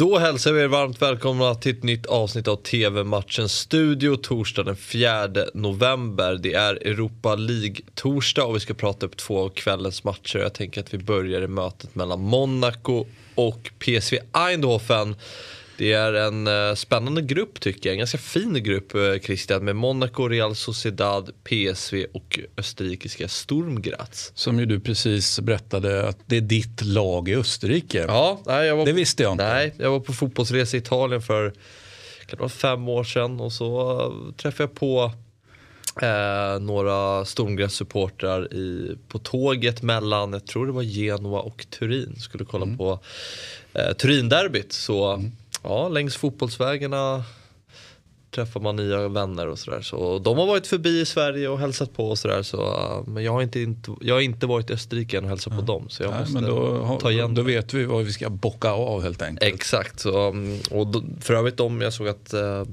Då hälsar vi er varmt välkomna till ett nytt avsnitt av TV-matchens studio torsdag den 4 november. Det är Europa League-torsdag och vi ska prata upp två av kvällens matcher. Jag tänker att vi börjar i mötet mellan Monaco och PSV Eindhoven. Det är en uh, spännande grupp tycker jag. En ganska fin grupp uh, Christian med Monaco, Real Sociedad, PSV och österrikiska Sturm Graz. Som ju du precis berättade att det är ditt lag i Österrike. Ja, nej, jag var, det visste jag inte. Nej, jag var på fotbollsresa i Italien för kan det vara fem år sedan och så uh, träffade jag på Eh, några Stormgräs-supportrar på tåget mellan, jag tror det var Genua och Turin. Skulle kolla mm. på eh, Turin-derbyt. Så mm ja, längs fotbollsvägarna träffar man nya vänner och sådär. Så de har varit förbi i Sverige och hälsat på och sådär. Så, men jag har inte, inte, jag har inte varit i Österrike än och hälsat ja. på dem. Så jag Nej, måste då, ta igen Då vet vi vad vi ska bocka av helt enkelt. Exakt. Så, och då, för övrigt om jag såg att eh,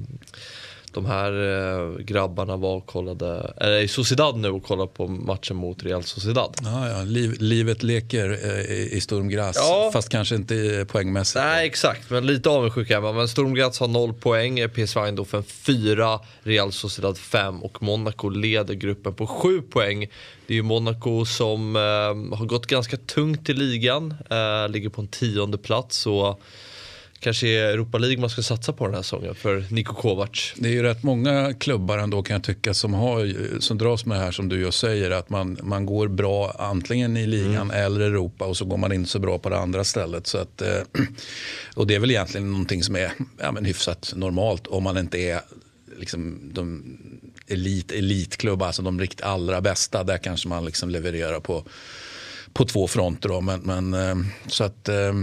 de här eh, grabbarna var och kollade, eller i Sociedad nu och kollade på matchen mot Real Sociedad. Ja, ja. Liv, livet leker eh, i Sturm Graz, ja. fast kanske inte poängmässigt. Nej, exakt, men lite avundsjuk är man. Men Sturm Graz har noll poäng, PSV Eindhoven 4, Real Sociedad 5 och Monaco leder gruppen på 7 poäng. Det är ju Monaco som eh, har gått ganska tungt i ligan, eh, ligger på en tionde plats. Och kanske är Europa League man ska satsa på den här säsongen för Niko Kovac. Det är ju rätt många klubbar ändå kan jag tycka som, har, som dras med det här som du just säger att man, man går bra antingen i ligan mm. eller Europa och så går man inte så bra på det andra stället. Så att, eh, och det är väl egentligen någonting som är ja, men hyfsat normalt om man inte är liksom, de elit, elitklubb, alltså de riktigt allra bästa. Där kanske man liksom levererar på, på två fronter. Då. Men, men, eh, så att eh,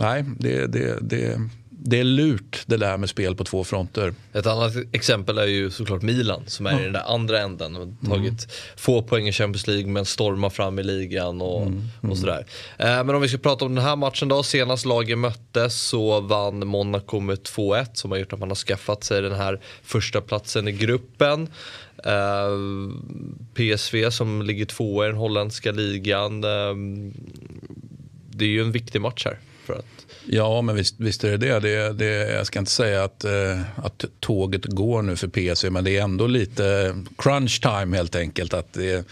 nej, det, det, det, det är lurt det där med spel på två fronter. Ett annat exempel är ju såklart Milan som är ja. i den där andra änden. Och tagit mm. få poäng i Champions League men stormar fram i ligan och, mm. Mm. och sådär. Eh, men om vi ska prata om den här matchen då. Senast lagen möttes så vann Monaco med 2-1 som har gjort att man har skaffat sig den här första platsen i gruppen. Eh, PSV som ligger tvåa i den holländska ligan. Eh, det är ju en viktig match här för att... Ja, men visst, visst är det det. det, det jag ska inte säga att, eh, att tåget går nu för PSV, men det är ändå lite crunch time helt enkelt. Att det,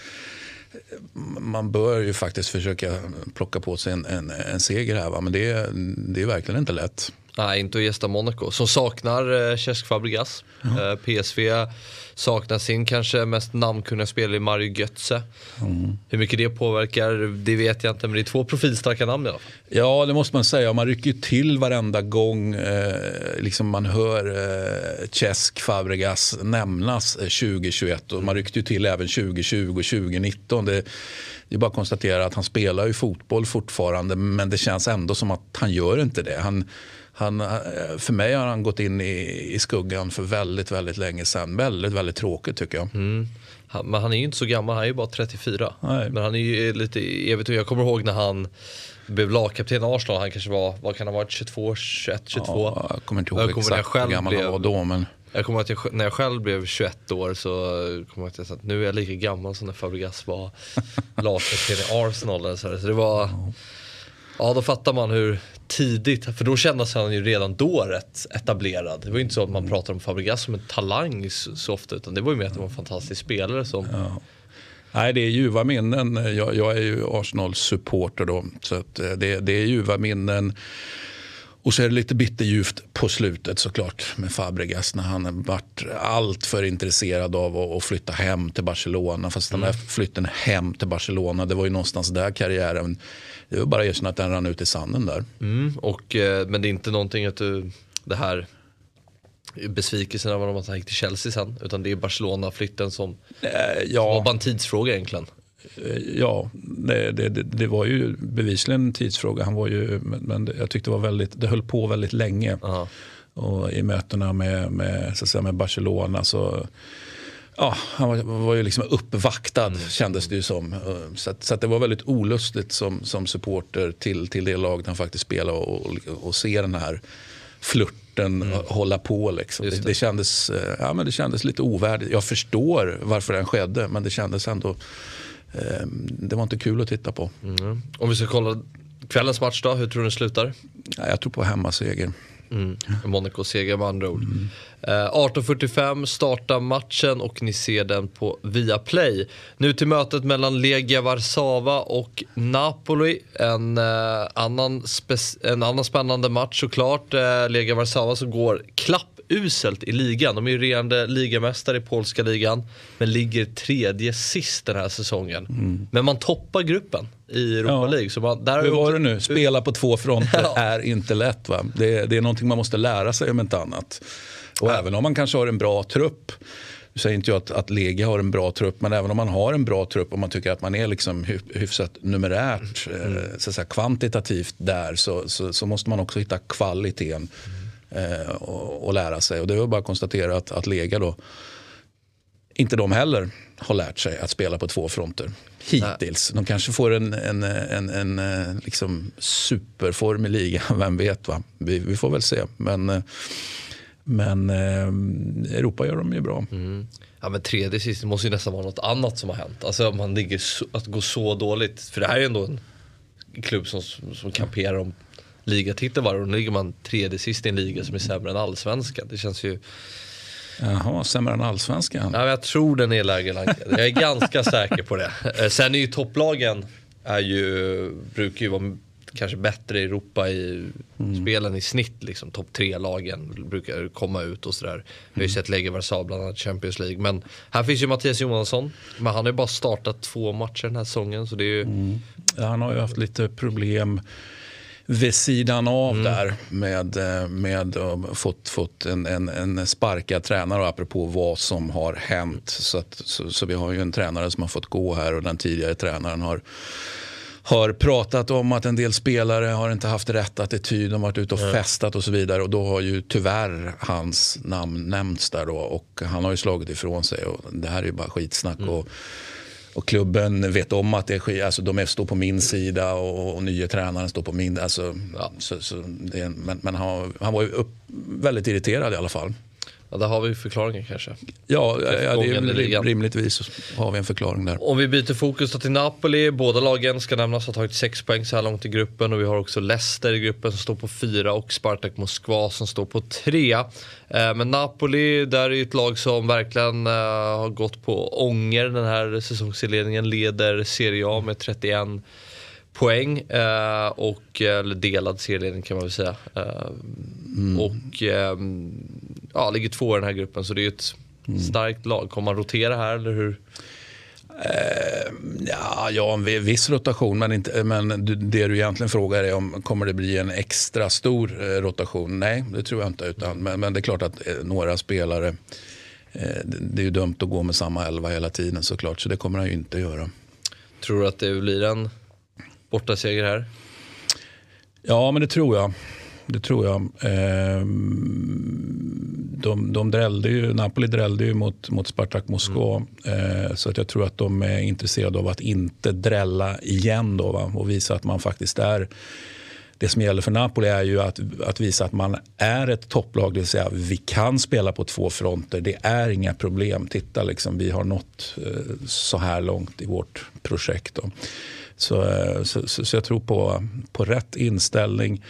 man bör ju faktiskt försöka plocka på sig en, en, en seger här, va? men det, det är verkligen inte lätt. Nej, inte att gästa Monaco som saknar eh, Cesc Fabregas. Mm. Eh, PSV saknar sin kanske mest namnkunniga spelare Mario Götze. Mm. Hur mycket det påverkar det vet jag inte men det är två profilstarka namn i alla fall. Ja det måste man säga. Man rycker till varenda gång eh, liksom man hör eh, Cesc Fabregas nämnas 2021 och man ryckte ju till även 2020 och 2019. Det, det är bara att konstatera att han spelar ju fotboll fortfarande men det känns ändå som att han gör inte det. Han, han, eh, för mig har han gått in i, i skuggan för väldigt, väldigt länge sedan. Väldigt, väldigt tråkigt tycker jag. Mm. Han, men han är ju inte så gammal, han är ju bara 34. Nej. Men han är ju lite evigt Jag kommer ihåg när han blev lagkapten i Arsenal. Han kanske var, vad kan han ha varit, 22, 21, 22? Ja, jag kommer inte ihåg jag kommer exakt hur gammal han var då. Men... Jag kommer att jag, när jag själv blev 21 år så kommer jag att, att nu är jag lika gammal som när Fabregas var lagkapten i Arsenal. Så det var... Ja, då fattar man hur tidigt, för då kändes han ju redan då rätt etablerad. Det var ju inte så att man pratade om Fabregas som en talang så, ofta, utan det var ju mer att det var en fantastisk spelare som ja. Nej, det är ljuva minnen. Jag, jag är ju Arsenal-supporter då, så eh, det, det är ljuva minnen. Och så är det lite bitterljuvt på slutet såklart med Fabregas när han varit allt för intresserad av att flytta hem till Barcelona. Fast mm. den där flytten hem till Barcelona, det var ju någonstans där karriären det var bara att erkänna att den rann ut i sanden där. Mm, och, eh, men det är inte någonting att du, det här besvikelsen över att han gick till Chelsea sen. Utan det är Barcelona-flytten som, äh, ja. som var bara en tidsfråga egentligen. Eh, ja, det, det, det, var ju bevisligen en tidsfråga. Han var ju, men jag tyckte det, var väldigt, det höll på väldigt länge. Aha. Och I mötena med, med, så att säga, med Barcelona så Ja, han var, var ju liksom uppvaktad mm. kändes det ju som. Så, att, så att det var väldigt olustigt som, som supporter till, till det laget han faktiskt spelade och, och, och se den här flörten mm. hålla på. Liksom. Det. Det, kändes, eh, ja, men det kändes lite ovärdigt. Jag förstår varför den skedde men det kändes ändå eh, det var inte kul att titta på. Mm. Om vi ska kolla kvällens match då, hur tror du den slutar? Ja, jag tror på hemmaseger. Mm. Monaco seger med andra ord. Mm. Eh, 18.45 startar matchen och ni ser den på Viaplay. Nu till mötet mellan Legia Warszawa och Napoli. En, eh, annan, en annan spännande match såklart. Eh, Legia Warszawa som går klappuselt i ligan. De är ju regerande ligamästare i polska ligan. Men ligger tredje sist den här säsongen. Mm. Men man toppar gruppen i Europa ja. League. Så man, där Hur var det nu? Spela på två fronter ja. är inte lätt. Va? Det, det, är någonting man måste lära sig om inte annat. Och ja. även om man kanske har en bra trupp. Nu säger inte jag att, att Lega har en bra trupp, men även om man har en bra trupp och man tycker att man är liksom hyfsat numerärt, mm. eh, så att säga, kvantitativt där, så, så, så, måste man också hitta kvaliteten eh, och, och, lära sig. Och det är bara att konstatera att, att Lega då, inte de heller har lärt sig att spela på två fronter hittills. De kanske får en, en, en, en, eh, liksom superform i ligan, vem vet. Va? Vi, vi får väl se. Men, eh, men Europa gör de ju bra. Mm. Ja men tredje sist, måste ju nästan vara något annat som har hänt. Alltså man ligger så, att gå så dåligt. För det här är ju ändå en klubb som, som kamperar om ligatiteln varje år. Nu ligger man tredje sist i en liga som är sämre än allsvenskan. Det känns ju Jaha, sämre än allsvenskan? Ja, jag tror den är lägre rankad. Jag är ganska säker på det. Eh, sen är ju topplagen är ju, brukar ju vara kanske bättre i Europa i mm. spelen i snitt. Liksom. Topp tre-lagen brukar komma ut och sådär. Vi har ju mm. sett Legia Warszawa bland annat Champions League. Men här finns ju Mattias Johansson. Men han har ju bara startat två matcher den här säsongen. Så det är ju... Mm. Ja, han har ju haft lite problem vid sidan av mm. där med, eh, med uh, fått, fått en, en, en sparkad tränare apropå vad som har hänt. Så, att, så, så, vi har ju en tränare som har fått gå här och den tidigare tränaren har har pratat om att en del spelare har inte haft rätt attityd, de har varit ute och festat och så vidare. Och då har ju tyvärr hans namn nämnts där då och han har ju slagit ifrån sig. Och det här är ju bara skitsnack. Mm. Och, och klubben vet om att det sker, alltså de står på min sida och, och nya tränaren står på min. Alltså, ja, så, så det, men men han, han var ju upp, väldigt irriterad i alla fall. Ja, där har vi förklaringen kanske. Ja, ja det är rimligtvis har vi en förklaring där. Om vi byter fokus till Napoli. Båda lagen ska nämnas ha tagit 6 poäng så här långt i gruppen och vi har också Leicester i gruppen som står på 4 och Spartak Moskva som står på 3. Eh, men Napoli, där är ett lag som verkligen eh, har gått på ånger den här säsongsinledningen. Leder Serie A med 31 poäng eh, och eller delad serieledning kan man väl säga. Mm. Och ja, ligger två i den här gruppen så det är ett mm. starkt lag. Kommer man rotera här eller hur? Uh, ja, ja, en viss rotation, men, inte, men det du egentligen frågar är om kommer det bli en extra stor uh, rotation? Nej, det tror jag inte. Utan, men, men det är klart att uh, några spelare, det är ju dumt att gå med samma elva hela tiden såklart, så det kommer han ju inte göra. Tror du att det blir en bortaseger här? Ja, men det tror jag det tror jag. De, de drällde ju, Napoli drällde ju mot, mot Spartak Moskva. Mm. Så att jag tror att de är intresserade av att inte drälla igen då, va? och visa att man faktiskt är det som gäller för Napoli är ju att, att visa att man är ett topplag. Det vill säga vi kan spela på två fronter. Det är inga problem. Titta, liksom, vi har nått eh, så här långt i vårt projekt. Då. Så, eh, så, så, så jag tror på, på rätt inställning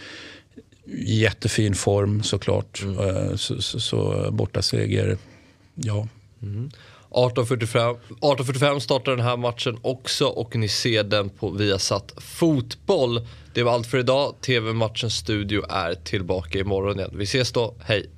jättefin form såklart. Mm. Eh, så, så, så borta seger, ja. Mm. 18.45, 18.45 startar den här matchen också och ni ser den på Viasat Fotboll. Det var allt för idag. TV-matchens studio är tillbaka imorgon igen. Vi ses då, hej!